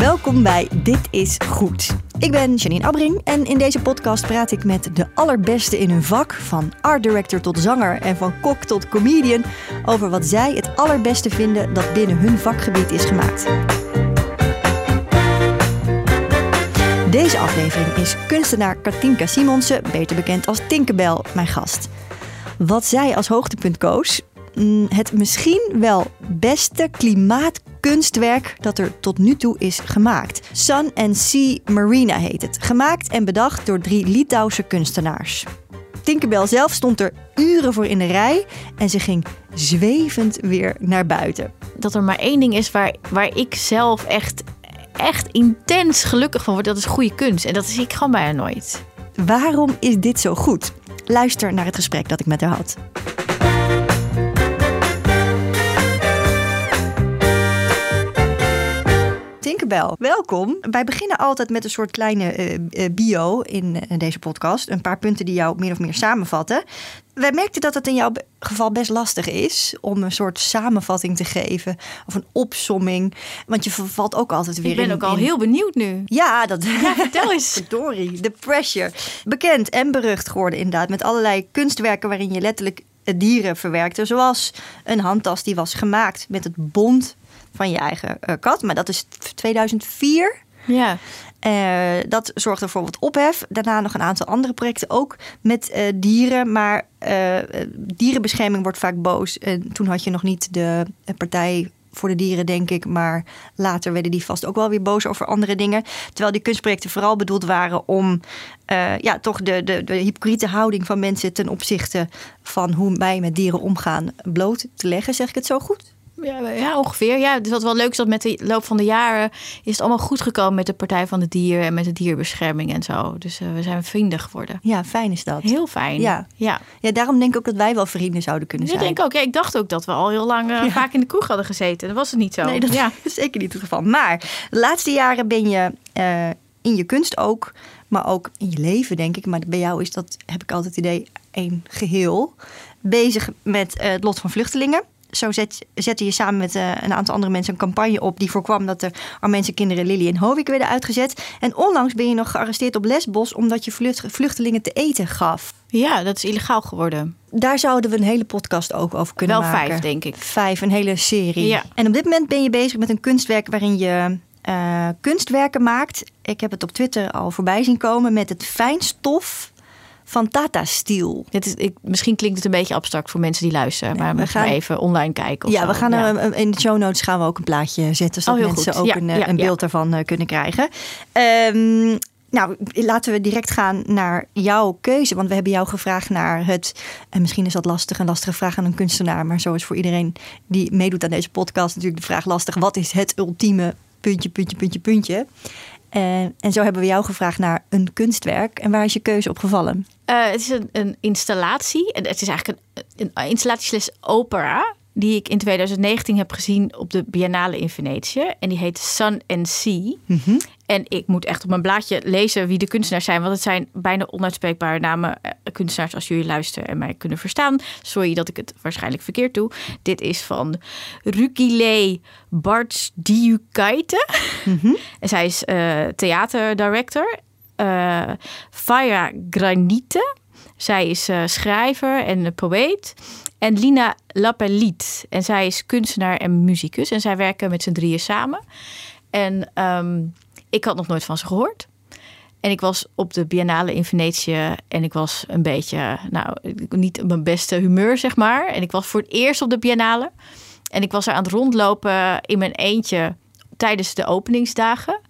Welkom bij Dit is Goed. Ik ben Janine Abbring en in deze podcast praat ik met de allerbeste in hun vak, van art director tot zanger en van kok tot comedian, over wat zij het allerbeste vinden dat binnen hun vakgebied is gemaakt. Deze aflevering is kunstenaar Katinka Simonsen, beter bekend als Tinkerbell, mijn gast. Wat zij als hoogtepunt koos, mm, het misschien wel beste klimaatkunstwerk dat er tot nu toe is gemaakt. Sun and Sea Marina heet het. Gemaakt en bedacht door drie Litouwse kunstenaars. Tinkerbell zelf stond er uren voor in de rij en ze ging zwevend weer naar buiten. dat er maar één ding is waar, waar ik zelf echt, echt intens gelukkig van word. Dat is goede kunst. En dat zie ik gewoon bijna nooit. Waarom is dit zo goed? Luister naar het gesprek dat ik met haar had. Tinkerbell, welkom. Wij beginnen altijd met een soort kleine eh, eh, bio in eh, deze podcast. Een paar punten die jou min of meer samenvatten. Wij merkten dat het in jouw geval best lastig is om een soort samenvatting te geven of een opsomming. Want je vervalt ook altijd weer Ik ben in- ook al in- heel benieuwd nu. Ja, dat... Ja, vertel eens. Verdorie, de pressure. Bekend en berucht geworden inderdaad. Met allerlei kunstwerken waarin je letterlijk dieren verwerkte. Zoals een handtas die was gemaakt met het bont van je eigen eh, kat. Maar dat is 2004. Ja. Eh, dat zorgde voor wat ophef. Daarna nog een aantal andere projecten ook met eh, dieren. Maar dierenbescherming wordt vaak boos. En toen had je nog niet de partij voor de dieren, denk ik. Maar later werden die vast ook wel weer boos over andere dingen. Terwijl die kunstprojecten vooral bedoeld waren om ja, toch de, de, de hypocriete houding van mensen ten opzichte van hoe wij met dieren omgaan bloot te leggen. Zeg ik het zo goed? Ja, ja, ongeveer. Ja, dus wat wel leuk is dat met de loop van de jaren is het allemaal goed gekomen met de Partij van de Dier en met de dierbescherming en zo. Dus eh, we zijn vrienden geworden. Ja, fijn is dat. Heel fijn. Ja. ja. Ja, daarom denk ik ook dat wij wel vrienden zouden kunnen zijn. denk ik ook. Ja, ik dacht ook dat we al heel lang eh, vaak in de kroeg hadden gezeten. Dat was het niet zo. Nee, dat ja. is zeker niet het geval. Maar de laatste jaren ben je eh, in je kunst ook, maar ook in je leven, denk ik. Maar bij jou is dat, heb ik altijd het idee, één geheel. Bezig met het lot van vluchtelingen. Zo zet, zette je samen met eh, een aantal andere mensen een campagne op die voorkwam dat de Armeense kinderen Lily en Hovik werden uitgezet. En onlangs ben je nog gearresteerd op Lesbos omdat je vlucht- vluchtelingen te eten gaf. ja, dat is illegaal geworden. Daar zouden we een hele podcast ook over kunnen Wel maken. vijf, denk ik. Vijf, een hele serie. Ja. En op dit moment ben je bezig met een kunstwerk waarin je eh, kunstwerken maakt. Ik heb het op Twitter al voorbij zien komen met het fijnstof van Tata Steel. Dit is, ik, misschien klinkt het een beetje abstract voor mensen die luisteren. maar we gaan even online kijken. Of Ja, zo. we gaan Ja. er, eh, in de show notes gaan we ook een plaatje zetten, zodat Oh, mensen goed. ook Ja, een, eh, een beeld daarvan eh, kunnen krijgen. Ehm, nou, laten we direct gaan naar jouw keuze. Want we hebben jou gevraagd naar het. En misschien is dat lastig, een lastige vraag aan een kunstenaar. Maar zo is voor iedereen die meedoet aan deze podcast natuurlijk de vraag lastig. Wat is het ultieme puntje, puntje, puntje, puntje? Eh, en zo hebben we jou gevraagd naar een kunstwerk. En waar is je keuze op gevallen? Eh, het is een, een installatie. En Het is eigenlijk een, een installatiesles opera. Die ik in 2019 heb gezien op de Biennale in Venetië. En die heet Sun and Sea. En ik moet echt op mijn blaadje lezen wie de kunstenaars zijn. Want het zijn bijna onuitspreekbare namen. eh, kunstenaars als jullie luisteren en mij kunnen verstaan. Sorry dat ik het waarschijnlijk verkeerd doe. Dit is van Rukile Bartsdiukaite. En zij is eh theaterdirector. Eh Faya Granite. Zij is eh, schrijver en eh, poëet. En Lina Lapelliet. En zij is kunstenaar en muzikus. En zij werken met z'n drieën samen. En ehm, ik had nog nooit van ze gehoord. En ik was op de Biennale in Venetië. En ik was een beetje, nou, niet op mijn beste humeur, zeg maar. En ik was voor het eerst op de Biennale. En ik was er aan het rondlopen in mijn eentje tijdens de openingsdagen.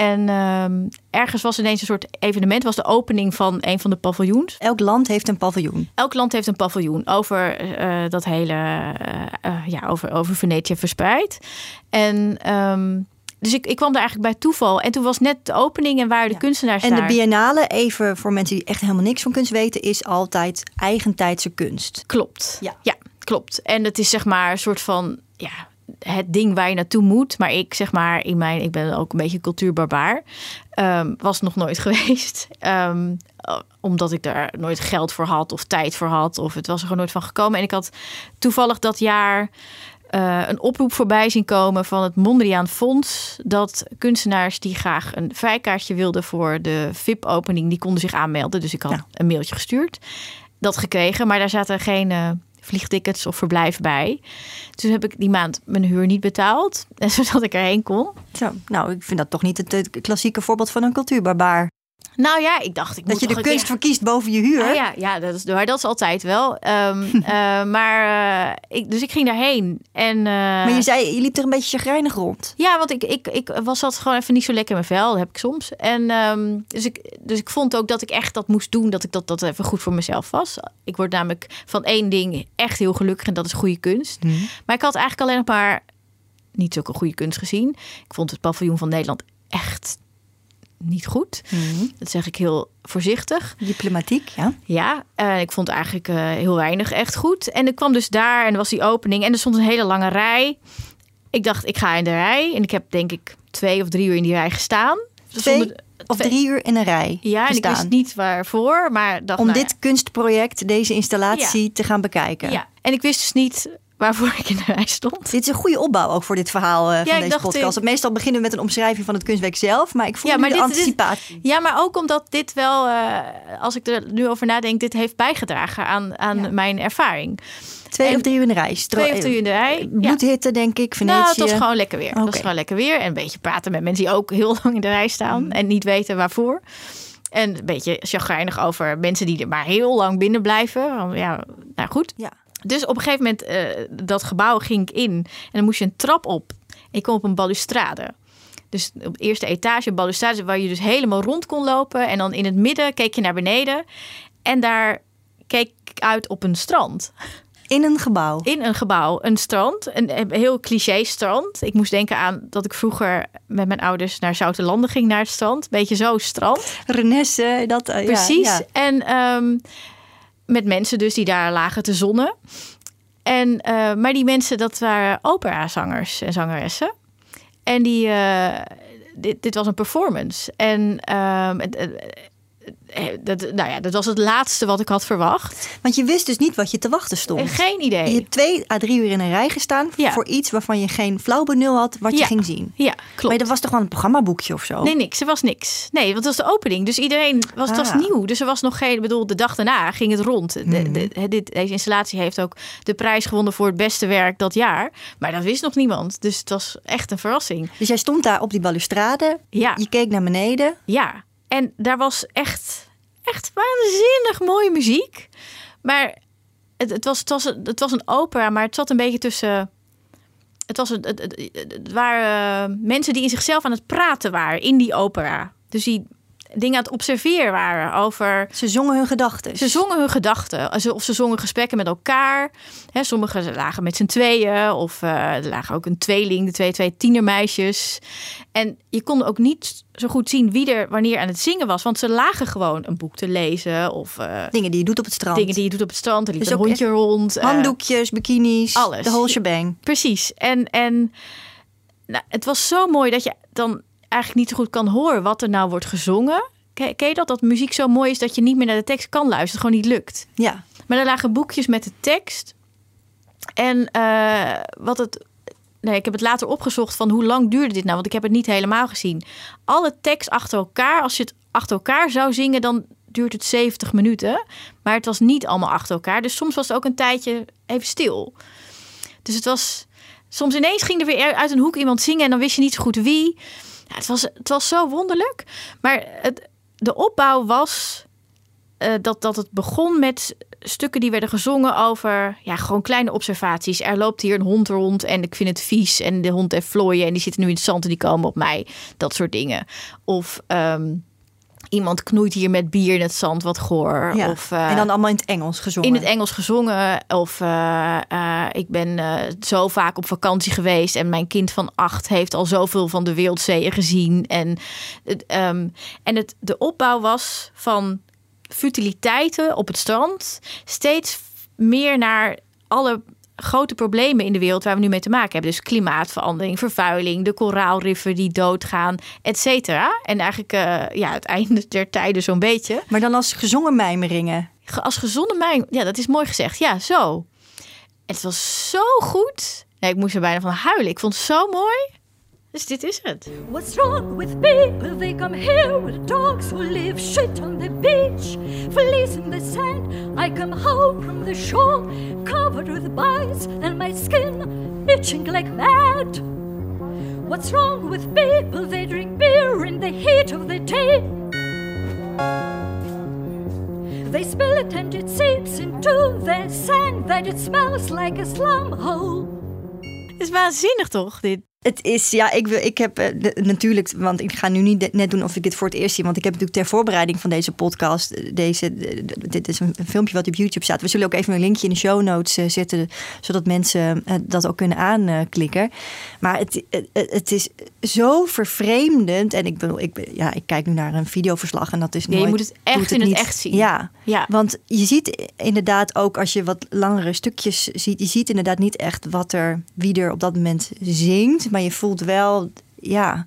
En ehm, ergens was ineens een soort evenement. was de opening van een van de paviljoens. Elk land heeft een paviljoen. Elk land heeft een paviljoen over eh, dat hele, eh, eh, ja, over, over Venetië verspreid. En ehm, dus ik, ik kwam daar eigenlijk bij toeval. En toen was net de opening en waren de kunstenaars En de daar. biennale, even voor mensen die echt helemaal niks van kunst weten, is altijd eigentijdse kunst. Klopt. Ja. ja, klopt. En het is zeg maar een soort van ja, het ding waar je naartoe moet. Maar ik zeg maar in mijn, ik ben ook een beetje cultuurbarbaar. ehm, was nog nooit geweest. Ehm, eh, omdat ik daar nooit geld voor had of tijd voor had. Of het was er gewoon nooit van gekomen. En ik had toevallig dat jaar eh, een oproep voorbij zien komen van het Mondriaan Fonds. Dat kunstenaars die graag een vrijkaartje wilden voor de VIP-opening, die konden zich aanmelden. Dus ik had Ja. een mailtje gestuurd. Dat gekregen, maar daar zaten geen eh, vliegtickets of verblijf bij. Dus heb ik die maand mijn huur niet betaald, zodat ik erheen kon. Zo, nou, ik vind dat toch niet het, klassieke voorbeeld van een cultuurbarbaar. Nou ja, ik dacht, ik moet Dat je de kunst keer- verkiest boven je huur. Ah, ja, ja dat, is, maar dat is altijd wel. Ehm, eh, maar eh, ik, dus ik ging daarheen. En, eh, Maar je zei, je liep er een beetje chagrijnig rond. Ja, want ik, ik, ik was dat gewoon even niet zo lekker in mijn vel. Dat heb ik soms. En dus, dus, ik, dus ik vond ook dat ik echt dat moest doen. Dat ik dat, dat even goed voor mezelf was. Ik word namelijk van één ding echt heel gelukkig. En dat is goede kunst. Maar ik had eigenlijk alleen nog maar niet zulke goede kunst gezien. Ik vond het paviljoen van Nederland echt niet goed. Dat zeg ik heel voorzichtig. Diplomatiek, ja. Ja, eh, ik vond eigenlijk eh, heel weinig echt goed. En ik kwam dus daar en er was die opening en er stond een hele lange rij. Ik dacht, ik ga in de rij. En ik heb denk ik twee of drie uur in die rij gestaan. Twee of twee- drie uur in een rij Ja, en ik wist niet waarvoor, maar dacht, Om nou dit kunstproject, deze installatie te gaan bekijken. ja. En ik wist dus niet waarvoor ik in de rij stond. Dit is een goede opbouw ook voor dit verhaal eh, van deze podcast. Meestal beginnen we met een omschrijving van het kunstwerk zelf. Maar ik voel Ja, de dit- anticipatie. Ja, maar ook omdat dit wel, eh, als ik er nu over nadenk, dit heeft bijgedragen aan, aan Ja. mijn ervaring. Twee en- of drie uur in de rij. Stro- Twee of drie uur in de rij. Ja. Bloedhitte, denk ik. Venetië. Nou, het was gewoon lekker weer. Het Oké. was gewoon lekker weer. En een beetje praten met mensen die ook heel lang in de rij staan Mm. en niet weten waarvoor. En een beetje chagrijnig over mensen die er maar heel lang binnen blijven. Ja, nou goed. Ja. Dus op een gegeven moment, eh, dat gebouw ging ik in. En dan moest je een trap op. Ik kom op een balustrade. Dus op de eerste etage een balustrade waar je dus helemaal rond kon lopen. En dan in het midden keek je naar beneden. En daar keek ik uit op een strand In een gebouw. in een gebouw, een strand, een heel cliché strand. Ik moest denken aan dat ik vroeger met mijn ouders naar Zoutelanden ging naar het strand. Beetje zo strand. Renesse, dat. ja, Precies. ja. En ehm, met mensen dus die daar lagen te zonnen. En, eh, maar die mensen, dat waren operazangers en zangeressen. En die, eh, dit, dit was een performance. En ehm, het- dat, nou ja, dat was het laatste wat ik had verwacht. Want je wist dus niet wat je te wachten En stond. geen idee. Je hebt twee à drie uur in een rij gestaan Ja. voor iets waarvan je geen flauw benul had wat je ging zien. Ja, klopt. Maar dat was toch wel een programmaboekje of zo? Nee, niks. Er was niks. Nee, want het was de opening. Dus iedereen was, het was Ah. nieuw. Dus er was nog geen. Bedoel, de dag daarna ging het rond. De, Mhm. de, dit, deze installatie heeft ook de prijs gewonnen voor het beste werk dat jaar. Maar dat wist nog niemand. Dus het was echt een verrassing. Dus jij stond daar op die balustrade. Ja, Je keek naar beneden. ja. En daar was echt, echt waanzinnig mooie muziek. Maar het, het, was, het, was, het was een opera, maar het zat een beetje tussen. Het, was het, het, het waren mensen die in zichzelf aan het praten waren in die opera. Dus die dingen aan het observeren waren over. Ze zongen hun gedachten. Ze zongen hun gedachten. Of ze zongen gesprekken met elkaar. Hè, sommigen lagen met z'n tweeën. Of eh, er lagen ook een tweeling, de twee, twee tienermeisjes. En je kon ook niet zo goed zien wie er wanneer aan het zingen was. Want ze lagen gewoon een boek te lezen. Of eh, Dingen die je doet op het strand. dingen die je doet op het strand. Er liep Dus een ook hondje rond. eh, Handdoekjes, bikinis, alles. de whole shebang. Precies. En, en nou, het was zo mooi dat je dan eigenlijk niet zo goed kan horen wat er nou wordt gezongen. Ken, je dat? Dat muziek zo mooi is dat je niet meer naar de tekst kan luisteren. Gewoon niet lukt. Ja. Maar er lagen boekjes met de tekst. En eh, wat het. Nee, ik heb het later opgezocht van hoe lang duurde dit nou? Want ik heb het niet helemaal gezien. Alle tekst achter elkaar, als je het achter elkaar zou zingen, dan duurt het 70 minuten. Maar het was niet allemaal achter elkaar. Dus soms was het ook een tijdje even stil. Dus het was. Soms ineens ging er weer uit een hoek iemand zingen en dan wist je niet zo goed wie. Ja, het, was, het was zo wonderlijk. Maar het, de opbouw was eh, dat, dat het begon met stukken die werden gezongen over ja, gewoon kleine observaties. Er loopt hier een hond rond en ik vind het vies. En de hond heeft vlooien en die zitten nu in het zand en die komen op mij. Dat soort dingen. Of ehm, iemand knoeit hier met bier in het zand, wat goor. ja. Of, eh, en dan allemaal in het Engels gezongen. in het Engels gezongen. Of eh, eh, ik ben zo vaak op vakantie geweest. En mijn kind van acht heeft al zoveel van de wereldzeeën gezien. En, het, ehm, en het, de opbouw was van futiliteiten op het strand. Steeds meer naar alle grote problemen in de wereld waar we nu mee te maken hebben. Dus klimaatverandering, vervuiling, de koraalriffen die doodgaan, et cetera. En eigenlijk eh, ja, het einde der tijden zo'n beetje. Maar dan als gezongen mijmeringen. Ge- als gezonde mijn. Ja, dat is mooi gezegd. Ja, zo. Het was zo goed. Ja, ik moest er bijna van huilen. Ik vond het zo mooi. Dus dit is het. What's wrong with people? They come here with dogs who live shit on the beach. Fleas in the sand. I come home from the shore, covered with bites, and my skin itching like mad. What's wrong with people? They drink beer in the heat of the day. They spill it and it seeps into the sand that it smells like a slum hole. Het is waanzinnig toch, dit? Het is, ja, ik, wil, ik heb eh, de- natuurlijk, want ik ga nu niet de- net doen of ik dit voor het eerst zie. Want ik heb natuurlijk ter voorbereiding van deze podcast, eh, deze, de- de- dit is een, een filmpje wat op YouTube staat. We zullen ook even een linkje in de show notes eh, zetten, zodat mensen dat ook kunnen aanklikken. Maar het, het, is zo vervreemdend. En ik bedoel, ik, ja, ik kijk nu naar een videoverslag en dat is Ja, je nooit, moet het echt in het echt zien. Ja, Ja. want je ziet inderdaad ook als je wat langere stukjes ziet, je ziet inderdaad niet echt wat er, wie er op dat moment zingt, maar je voelt wel, ja.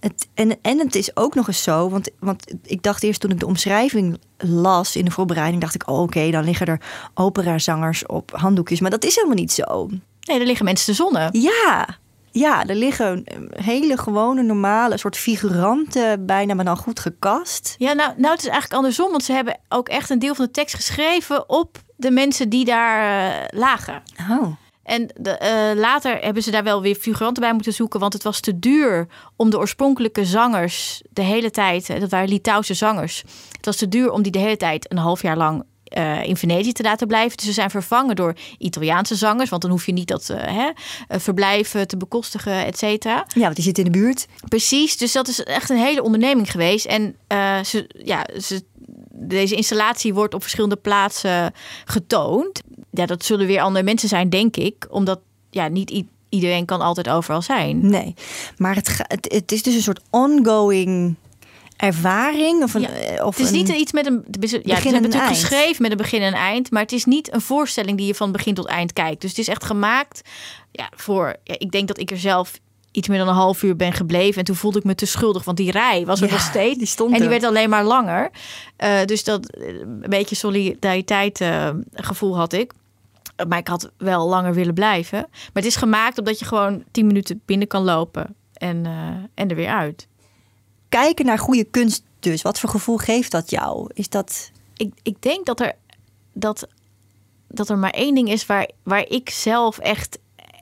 Het, en, en het is ook nog eens zo, want, want ik dacht eerst toen ik de omschrijving las in de voorbereiding, dacht ik, oh, oké, dan liggen er operazangers op handdoekjes, maar dat is helemaal niet zo. Nee, er liggen mensen te zonnen. Ja, ja, er liggen hele gewone, normale, soort figuranten bijna, maar dan goed gekast. Ja, nou, nou, het is eigenlijk andersom. Want ze hebben ook echt een deel van de tekst geschreven op de mensen die daar eh, lagen. Oh. En de, eh, later hebben ze daar wel weer figuranten bij moeten zoeken. Want het was te duur om de oorspronkelijke zangers de hele tijd... eh, Dat waren Litouwse zangers. Het was te duur om die de hele tijd een half jaar lang... eh, in Venetië te laten blijven. Dus ze zijn vervangen door Italiaanse zangers. Want dan hoef je niet dat eh, hè, verblijven te bekostigen, et cetera. Ja, want die zit in de buurt. Precies, dus dat is echt een hele onderneming geweest. En ze, ja, ze, deze installatie wordt op verschillende plaatsen getoond. Ja, dat zullen weer andere mensen zijn, denk ik. Omdat ja, niet iedereen kan altijd overal zijn. Nee, maar het, het, het is dus een soort ongoing ervaring. Of een, Ja, eh, of Het is een, niet iets met een... Ja, Begin een natuurlijk eind. geschreven met een begin en eind. Maar het is niet een voorstelling die je van begin tot eind kijkt. Dus het is echt gemaakt ja, voor... Ja, ik denk dat ik er zelf iets meer dan een half uur ben gebleven. En toen voelde ik me te schuldig, want die rij was er Ja, nog steeds. die stond en die er. werd alleen maar langer. Eh, dus dat eh, een beetje solidariteit gevoel had ik. Maar ik had wel langer willen blijven. Maar het is gemaakt omdat je gewoon tien minuten binnen kan lopen. En, eh, en er weer uit. kijken naar goede kunst dus. Wat voor gevoel geeft dat jou? Is dat... ik, ik denk dat er, dat, dat er maar één ding is waar, waar ik zelf echt,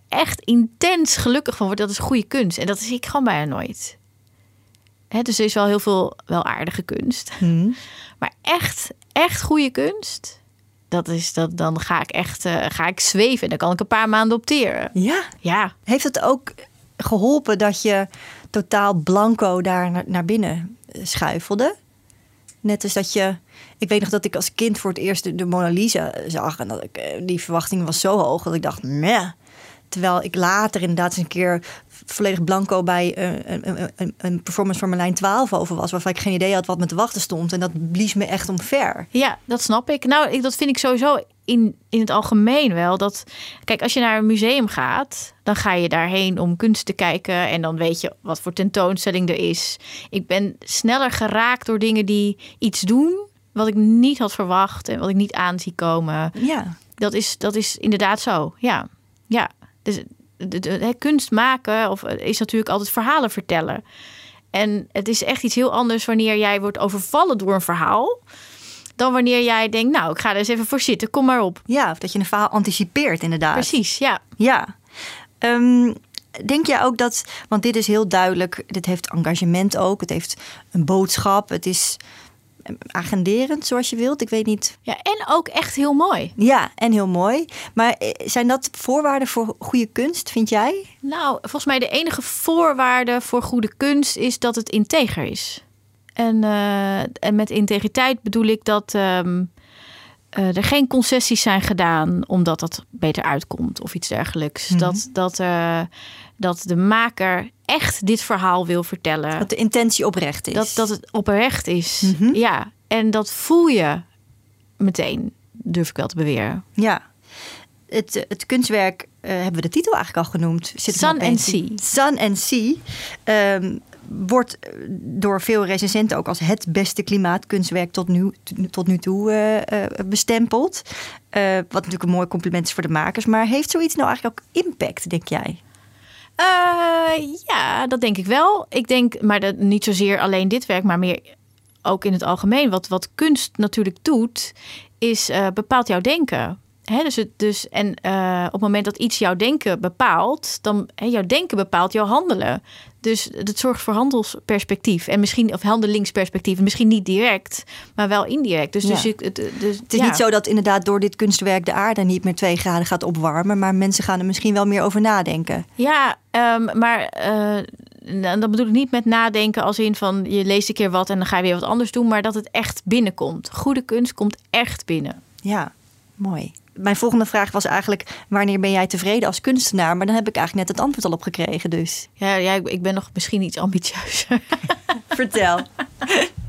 echt intens gelukkig van word. Dat is goede kunst. En dat zie ik gewoon bijna nooit. Dus er is wel heel veel wel aardige kunst. Maar echt, echt goede kunst. Dat is dat, dan ga ik echt eh, ga ik zweven. En dan kan ik een paar maanden opteren. Ja. Ja, Heeft het ook geholpen dat je totaal blanco daar naar, binnen eh, schuifelde? Net als dat je... Ik weet nog dat ik als kind voor het eerst de, de Mona Lisa zag. En dat ik, eh, die verwachting was zo hoog dat ik dacht, meh. Terwijl ik later inderdaad eens een keer volledig blanco bij eh, een, een, een, een performance van Marlijn 12 over was. Waarvan ik geen idee had wat me te wachten stond. En dat blies me echt omver. Ja, dat snap ik. Nou, ik, dat vind ik sowieso in, in het algemeen wel. Dat, kijk, als je naar een museum gaat, dan ga je daarheen om kunst te kijken. En dan weet je wat voor tentoonstelling er is. Ik ben sneller geraakt door dingen die iets doen wat ik niet had verwacht en wat ik niet aan zie komen. Ja. Dat is, dat is inderdaad zo. Ja, ja. Dus de, kunst maken of, eh, is natuurlijk altijd verhalen vertellen. En het is echt iets heel anders wanneer jij wordt overvallen door een verhaal. Dan wanneer jij denkt, nou, ik ga er eens even voor zitten, kom maar op. ja, of dat je een verhaal anticipeert inderdaad. Precies, ja. Ja. Ehm, denk jij ook dat, want dit is heel duidelijk, dit heeft engagement ook, het heeft een boodschap, het is agenderend zoals je wilt. Ik weet niet. ja. En ook echt heel mooi. Ja, en heel mooi. Maar eh, zijn dat voorwaarden voor goede kunst, vind jij? Nou, volgens mij de enige voorwaarde voor goede kunst is dat het integer is. En, eh, en met integriteit bedoel ik dat ehm, eh, er geen concessies zijn gedaan omdat dat beter uitkomt of iets dergelijks. Dat, dat, eh, dat de maker echt dit verhaal wil vertellen. Dat de intentie oprecht is. Dat, dat het oprecht is. Ja, en dat voel je meteen, durf ik wel te beweren. Ja. Het, eh, het kunstwerk, eh, hebben we de titel eigenlijk al genoemd. Zit Sun and in. Sun and Sea. Ehm, wordt eh, door veel recensenten ook als het beste klimaatkunstwerk tot nu, tot nu toe uh, uh, bestempeld. wat natuurlijk een mooi compliment is voor de makers. Maar heeft zoiets nou eigenlijk ook impact, denk jij? Ja, dat denk ik wel. Ik denk, maar dat, niet zozeer alleen dit werk, maar meer ook in het algemeen. Wat, wat kunst natuurlijk doet, is bepaalt jouw denken. He, dus, het, dus en op het moment dat iets jouw denken bepaalt, dan he, jouw denken bepaalt jouw handelen. Dus het zorgt voor handelsperspectief en misschien of handelingsperspectief, misschien niet direct, maar wel indirect. Dus, dus, ik, het, dus het is niet zo dat inderdaad door dit kunstwerk de aarde niet meer twee graden gaat opwarmen, maar mensen gaan er misschien wel meer over nadenken. Ja, um, maar uh, dan bedoel ik niet met nadenken als in van je leest een keer wat en dan ga je weer wat anders doen, maar dat het echt binnenkomt. Goede kunst komt echt binnen. Ja, mooi mijn volgende vraag was eigenlijk: wanneer ben jij tevreden als kunstenaar? Maar dan heb ik eigenlijk net het antwoord al op gekregen. Dus. Ja, ja ik ben nog misschien iets ambitieuzer. Vertel.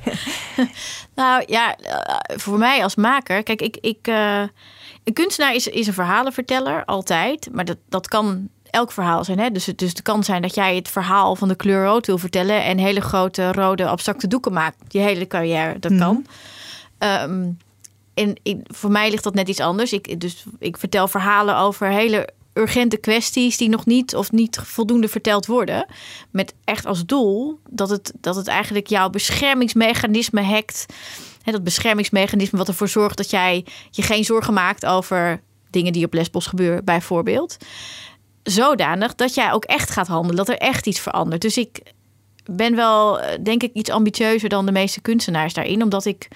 nou ja, eh, voor mij als maker, kijk, ik. ik uh, een kunstenaar is, is een verhalenverteller, altijd. Maar dat, dat kan elk verhaal zijn. Hè? Dus, het, dus het kan zijn dat jij het verhaal van de kleur rood wil vertellen en hele grote rode abstracte doeken maakt. Je hele carrière, dat kan. Um, en voor mij ligt dat net iets anders. Ik, dus ik vertel verhalen over hele urgente kwesties die nog niet of niet voldoende verteld worden. Met echt als doel dat het, dat het eigenlijk jouw beschermingsmechanisme hackt. He, dat beschermingsmechanisme wat ervoor zorgt dat jij je geen zorgen maakt over dingen die op Lesbos gebeuren, bijvoorbeeld. Zodanig dat jij ook echt gaat handelen, dat er echt iets verandert. Dus ik ben wel, eh, denk ik, iets ambitieuzer dan de meeste kunstenaars daarin, omdat ik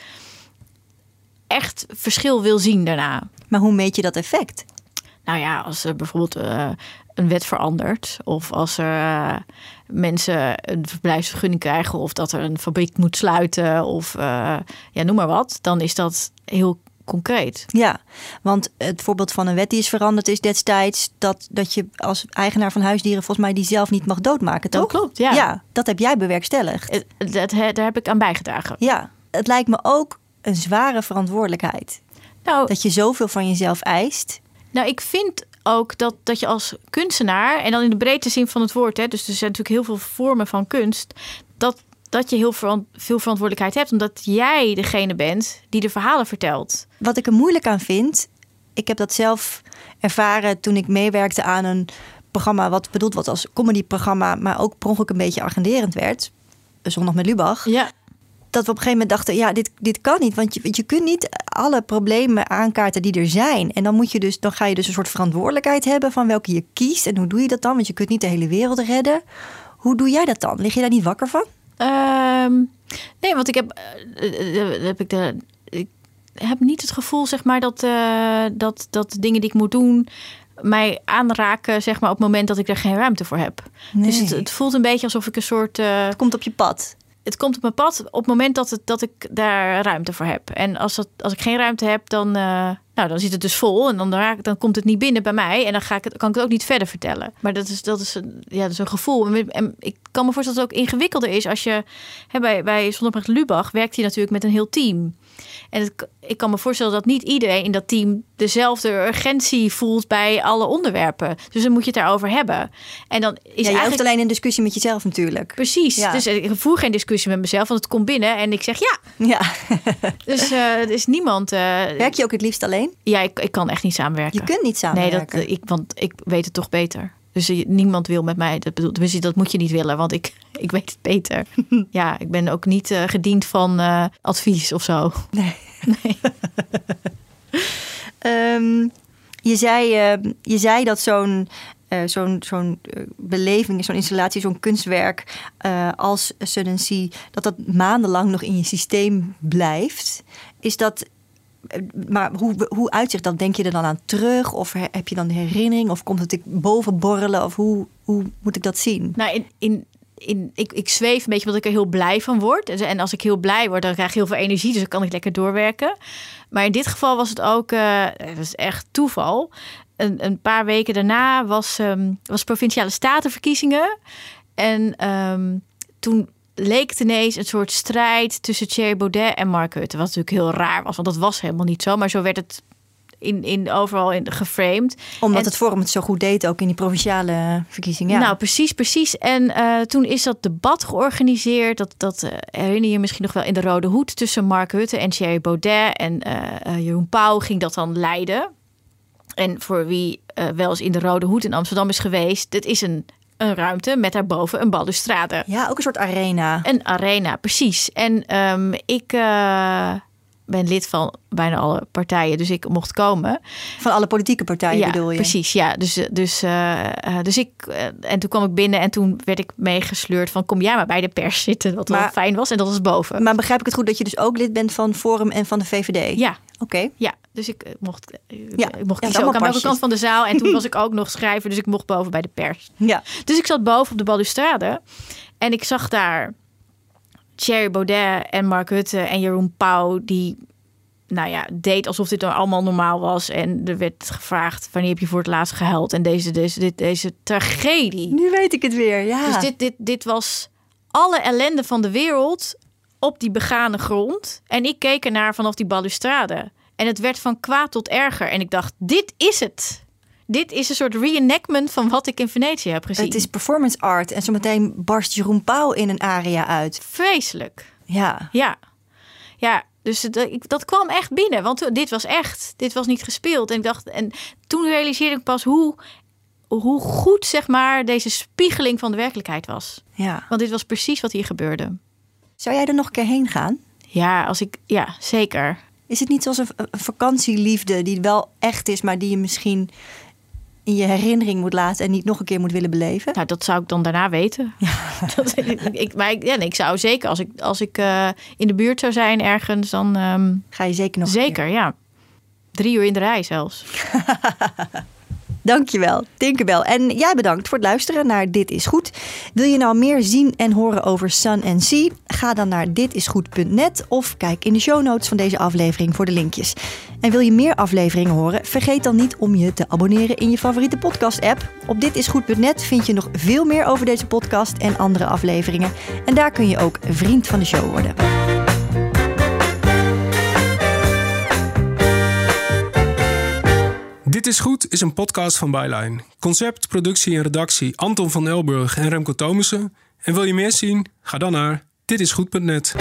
echt verschil wil zien daarna. Maar hoe meet je dat effect? Nou ja, als er bijvoorbeeld uh, een wet verandert, of als er uh, mensen een verblijfsvergunning krijgen, of dat er een fabriek moet sluiten, of uh, ja, noem maar wat, dan is dat heel concreet. Ja, want het voorbeeld van een wet die is veranderd is destijds dat, dat je als eigenaar van huisdieren volgens mij die zelf niet mag doodmaken, toch? Dat klopt, ja. Ja, dat heb jij bewerkstelligd. Dat, daar heb ik aan bijgedragen. Ja, het lijkt me ook een zware verantwoordelijkheid. Nou, dat je zoveel van jezelf eist. Nou, ik vind ook dat, dat je als kunstenaar, en dan in de breedte zin van het woord, hè, dus er zijn natuurlijk heel veel vormen van kunst, dat, dat je heel veel verantwoordelijkheid hebt, omdat jij degene bent die de verhalen vertelt. Wat ik er moeilijk aan vind, ik heb dat zelf ervaren toen ik meewerkte aan een programma wat bedoeld was als comedyprogramma, maar ook per ongeluk een beetje agenderend werd. Zondag met Lubach. Ja dat we op een gegeven moment dachten, ja, dit, dit kan niet. Want je, je kunt niet alle problemen aankaarten die er zijn. En dan, moet je dus, dan ga je dus een soort verantwoordelijkheid hebben van welke je kiest. En hoe doe je dat dan? Want je kunt niet de hele wereld redden. Hoe doe jij dat dan? Lig je daar niet wakker van? Ehm, nee, want ik heb, uh, heb ik de, ik heb niet het gevoel, zeg maar, dat, uh, dat, dat dingen die ik moet doen mij aanraken, zeg maar, op het moment dat ik er geen ruimte voor heb. Nee. Dus het, het, voelt een beetje alsof ik een soort. het komt op je pad het komt op mijn pad op het moment dat, het, dat ik daar ruimte voor heb. En als, als ik geen ruimte heb, dan, uh, nou, dan zit het dus vol. En dan, dan komt het niet binnen bij mij. En dan ga ik het, kan ik het ook niet verder vertellen. Maar dat is, dat is, een, ja, dat is een gevoel. En ik kan me voorstellen dat het ook ingewikkelder is. Als je hè, bij, bij Lubach werkt hij natuurlijk met een heel team. En het, ik kan me voorstellen dat niet iedereen in dat team dezelfde urgentie voelt bij alle onderwerpen. Dus dan moet je het daarover hebben. En dan is ja, je eigenlijk... hoeft alleen een discussie met jezelf natuurlijk. Precies. Dus ik voer geen discussie met mezelf, want het komt binnen en ik zeg ja. Ja. dus uh, er is niemand. Uh... Werk je ook het liefst alleen? Ja, ik, ik kan echt niet samenwerken. Je kunt niet samenwerken. Nee, dat, ik, want ik weet het toch beter. Dus niemand wil met mij. Dat, bedoel, dat moet je niet willen, want ik, ik weet het beter. ja, ik ben ook niet uh, gediend van uh, advies of zo. Nee. nee. um, je, zei, uh, je zei dat zo'n zo'n zo'n beleving, zo'n installatie, zo'n kunstwerk als Sudden dat dat maandenlang nog in je systeem blijft. Is dat maar hoe, hoe uitzicht dat? Denk je er dan aan terug? Of heb je dan herinnering? Of komt het boven borrelen? Of hoe, hoe moet ik dat zien? Nou, in, in, ik, ik zweef een beetje omdat ik er heel blij van word. En als ik heel blij word, dan krijg ik heel veel energie. Dus dan kan ik lekker doorwerken. Maar in dit geval was het ook, uh, het echt toeval. Een, een paar weken daarna was, um, was provinciale statenverkiezingen. En um, toen leek het ineens een soort strijd tussen Thierry Baudet en Mark Rutte. Wat natuurlijk heel raar was, want dat was helemaal niet zo. Maar zo werd het in, in, overal in, geframed. Omdat En- het Forum het zo goed deed, ook in die provinciale verkiezingen. Ja. Nou, precies, precies. En eh, toen is dat debat georganiseerd. Dat, dat eh, herinner je misschien nog wel in de Rode Hoed tussen Mark Rutte en Thierry Baudet. En eh, Jeroen Pauw ging dat dan leiden. En voor wie wel eens in de Rode Hoed in Amsterdam is geweest, dit is een, een ruimte met daarboven een balustrade. ja, ook een soort arena. Een arena, precies. En ehm, ik eh, ben lid van bijna alle partijen, dus ik mocht komen. Van alle politieke partijen ja, bedoel je? precies. Ja, dus, dus, eh, eh, dus ik eh, en toen kwam ik binnen en toen werd ik meegesleurd van kom jij maar bij de pers zitten, wat wel Maar- fijn was en dat was boven. Maar begrijp ik het goed dat je dus ook lid bent van Forum en van de VVD? ja, Oké. ja, dus ik mocht, Ja, ik mocht kiezen ook aan welke kant van de zaal. En toen was ik ook nog schrijver, dus ik mocht boven bij de pers. Ja. Dus ik zat boven op de balustrade en ik zag daar Thierry Baudet en Mark Rutte en Jeroen Pauw die, nou ja, deed alsof dit dan allemaal normaal was. En er werd gevraagd wanneer heb je voor het laatst gehuild en deze, deze, dit, deze tragedie. Nu weet ik het weer, ja. Dus dit, dit, dit was alle ellende van de wereld op die begane grond. En ik keek ernaar vanaf die balustrade. En het werd van kwaad tot erger. En ik dacht, dit is het. Dit is een soort reenactment van wat ik in Venetië heb gezien. Het is performance art en zometeen barst Jeroen Pauw in een aria uit. vreselijk. Ja. Ja. Ja, dus ik- dat kwam echt binnen. Want dit was echt. Dit was niet gespeeld. En ik dacht, en toen realiseerde ik pas hoe, hoe goed, zeg maar, deze spiegeling van de werkelijkheid was. ja. Want dit was precies wat hier gebeurde. Zou jij er nog een keer heen gaan? Ja, als ik, ja, zeker. Is het niet zoals een vakantieliefde die wel echt is, maar die je misschien in je herinnering moet laten en niet nog een keer moet willen beleven? Nou, dat zou ik dan daarna weten. Dat, ik, ik, maar ik, ja, nee, ik zou zeker, als ik, als ik eh, in de buurt zou zijn ergens, dan ehm, Ga je zeker nog zeker, ja. Drie uur in de rij zelfs. Dankjewel, Tinkerbell. En jij bedankt voor het luisteren naar Dit is Goed. Wil je nou meer zien en horen over Sun and Sea? Ga dan naar ditisgoed.net of kijk in de show notes van deze aflevering voor de linkjes. En wil je meer afleveringen horen? Vergeet dan niet om je te abonneren in je favoriete podcast-app. Op ditisgoed.net vind je nog veel meer over deze podcast en andere afleveringen. En daar kun je ook vriend van de show worden. Dit is Goed is een podcast van Byline. Concept, productie en redactie Anton van Elburg en Remco Thomussen. En wil je meer zien? Ga dan naar ditisgoed.net.